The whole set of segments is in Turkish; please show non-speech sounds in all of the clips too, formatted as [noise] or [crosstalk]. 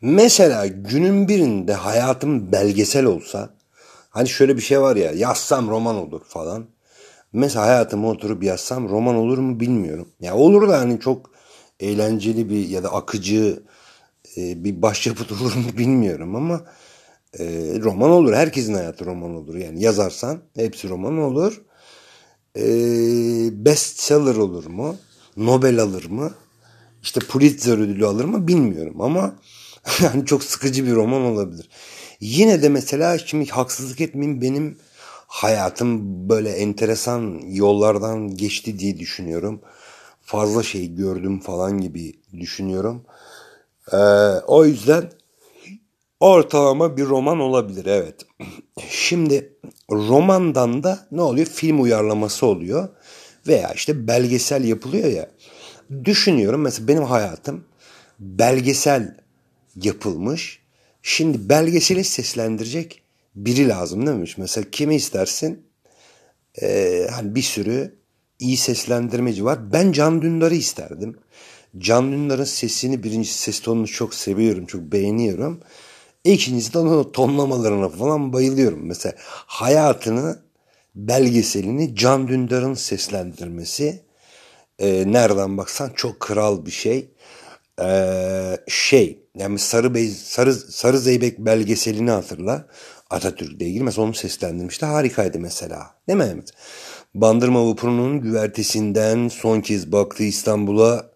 Mesela günün birinde hayatım belgesel olsa hani şöyle bir şey var ya yazsam roman olur falan. Mesela hayatımı oturup yazsam roman olur mu bilmiyorum. Ya olur da hani çok eğlenceli bir ya da akıcı e, bir başyapıt [laughs] olur mu bilmiyorum ama e, roman olur. Herkesin hayatı roman olur. Yani yazarsan hepsi roman olur. E, bestseller olur mu? Nobel alır mı? İşte Pulitzer ödülü alır mı bilmiyorum ama [laughs] yani çok sıkıcı bir roman olabilir. Yine de mesela şimdi haksızlık etmeyeyim benim hayatım böyle enteresan yollardan geçti diye düşünüyorum. Fazla şey gördüm falan gibi düşünüyorum. Ee, o yüzden ortalama bir roman olabilir evet. [clears throat] Şimdi romandan da ne oluyor? Film uyarlaması oluyor. Veya işte belgesel yapılıyor ya. Düşünüyorum mesela benim hayatım belgesel yapılmış. Şimdi belgeseli seslendirecek biri lazım demiş. Mesela kimi istersin? Ee, hani bir sürü iyi seslendirmeci var. Ben Can Dündar'ı isterdim. Can Dündar'ın sesini birinci ses tonunu çok seviyorum, çok beğeniyorum. İkincisi de onun tonlamalarına falan bayılıyorum. Mesela hayatını, belgeselini Can Dündar'ın seslendirmesi e, nereden baksan çok kral bir şey. E, şey yani Sarı, Bey, Sarı, Sarı Zeybek belgeselini hatırla. Atatürk'le ilgili mesela onu seslendirmişti. Harikaydı mesela. Değil mi? Bandırma vapurunun güvertesinden son kez baktı İstanbul'a.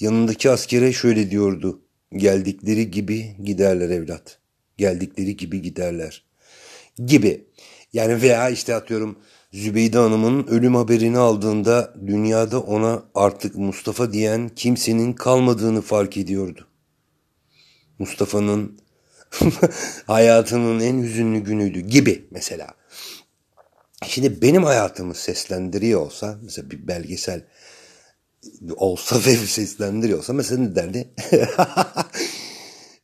Yanındaki askere şöyle diyordu. Geldikleri gibi giderler evlat. Geldikleri gibi giderler. Gibi. Yani veya işte atıyorum Zübeyde Hanım'ın ölüm haberini aldığında dünyada ona artık Mustafa diyen kimsenin kalmadığını fark ediyordu. Mustafa'nın [laughs] hayatının en hüzünlü günüydü gibi mesela. Şimdi benim hayatımı seslendiriyor olsa mesela bir belgesel olsa ve [laughs] seslendiriyor olsa mesela ne derdi? [laughs]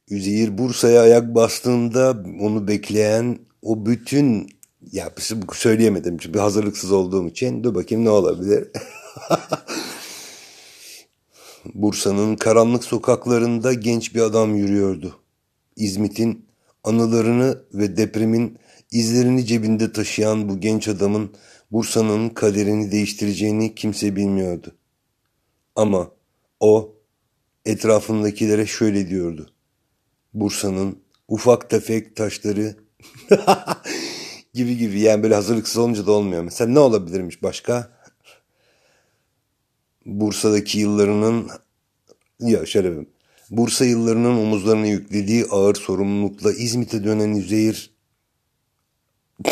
Üzeyir Bursa'ya ayak bastığında onu bekleyen o bütün ya söyleyemedim çünkü hazırlıksız olduğum için dur bakayım ne olabilir? [laughs] Bursa'nın karanlık sokaklarında genç bir adam yürüyordu. İzmit'in anılarını ve depremin izlerini cebinde taşıyan bu genç adamın Bursa'nın kaderini değiştireceğini kimse bilmiyordu. Ama o etrafındakilere şöyle diyordu. Bursa'nın ufak tefek taşları [laughs] gibi gibi yani böyle hazırlıksız olunca da olmuyor. Mesela ne olabilirmiş başka? Bursa'daki yıllarının ya şöyle Bursa yıllarının omuzlarına yüklediği ağır sorumlulukla İzmit'e dönen Üzeyir [laughs]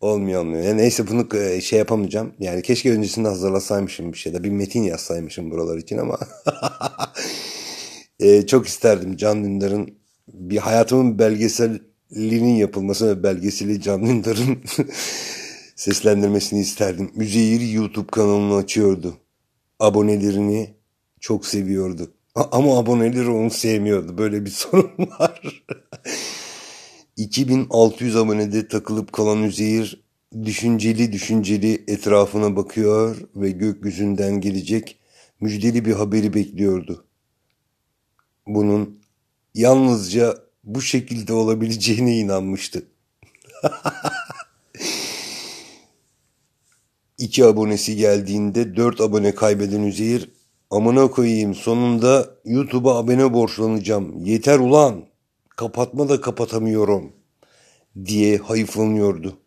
olmuyor olmuyor. Yani neyse bunu e, şey yapamayacağım. Yani keşke öncesinde hazırlasaymışım bir şeyde. Bir metin yazsaymışım buralar için ama [laughs] e, çok isterdim Can Dündar'ın bir hayatımın belgeselinin yapılması ve belgeseli Can Dündar'ın [laughs] seslendirmesini isterdim. Üzeyir YouTube kanalını açıyordu. Abonelerini çok seviyordu. Ama aboneleri onu sevmiyordu. Böyle bir [laughs] sorun var. 2600 abonede takılıp kalan Üzeyir düşünceli düşünceli etrafına bakıyor ve gökyüzünden gelecek müjdeli bir haberi bekliyordu. Bunun yalnızca bu şekilde olabileceğine inanmıştı. [laughs] İki abonesi geldiğinde dört abone kaybeden Üzeyir Amına koyayım sonunda YouTube'a abone borçlanacağım. Yeter ulan. Kapatma da kapatamıyorum diye hayıflanıyordu.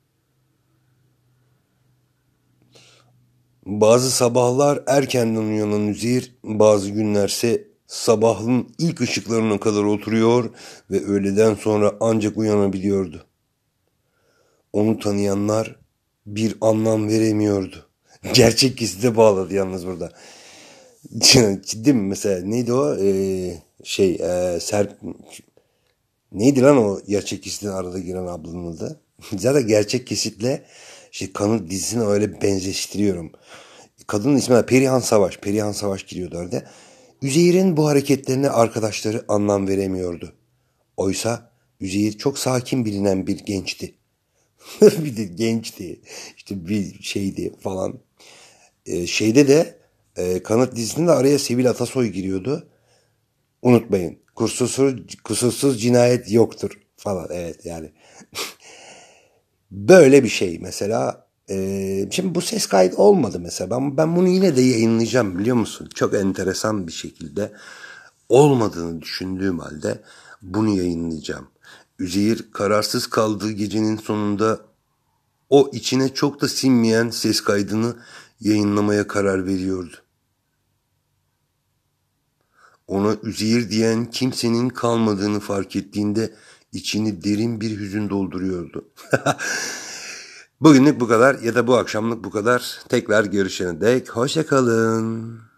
Bazı sabahlar erkenden uyanan Üzeyir, bazı günlerse sabahın ilk ışıklarına kadar oturuyor ve öğleden sonra ancak uyanabiliyordu. Onu tanıyanlar bir anlam veremiyordu. [laughs] Gerçek gizli bağladı yalnız burada. [laughs] Ciddi mi mesela neydi o ee, şey e, Serp neydi lan o gerçek kesitin arada giren ablanın adı [laughs] zaten gerçek kesitle işte kanı dizisini öyle benzeştiriyorum kadının ismi de Perihan Savaş Perihan Savaş giriyordu orada Üzeyir'in bu hareketlerine arkadaşları anlam veremiyordu oysa Üzeyir çok sakin bilinen bir gençti [laughs] bir de gençti işte bir şeydi falan ee, şeyde de e, Kanıt dizisinde araya Sevil Atasoy giriyordu. Unutmayın. kusursuz, kusursuz cinayet yoktur falan. Evet yani. [laughs] Böyle bir şey mesela. Ee, şimdi bu ses kaydı olmadı mesela. Ben, ben bunu yine de yayınlayacağım biliyor musun? Çok enteresan bir şekilde olmadığını düşündüğüm halde bunu yayınlayacağım. Üzeyir kararsız kaldığı gecenin sonunda o içine çok da sinmeyen ses kaydını yayınlamaya karar veriyordu. Ona Üzeyir diyen kimsenin kalmadığını fark ettiğinde içini derin bir hüzün dolduruyordu. [laughs] Bugünlük bu kadar ya da bu akşamlık bu kadar. Tekrar görüşene dek hoşçakalın.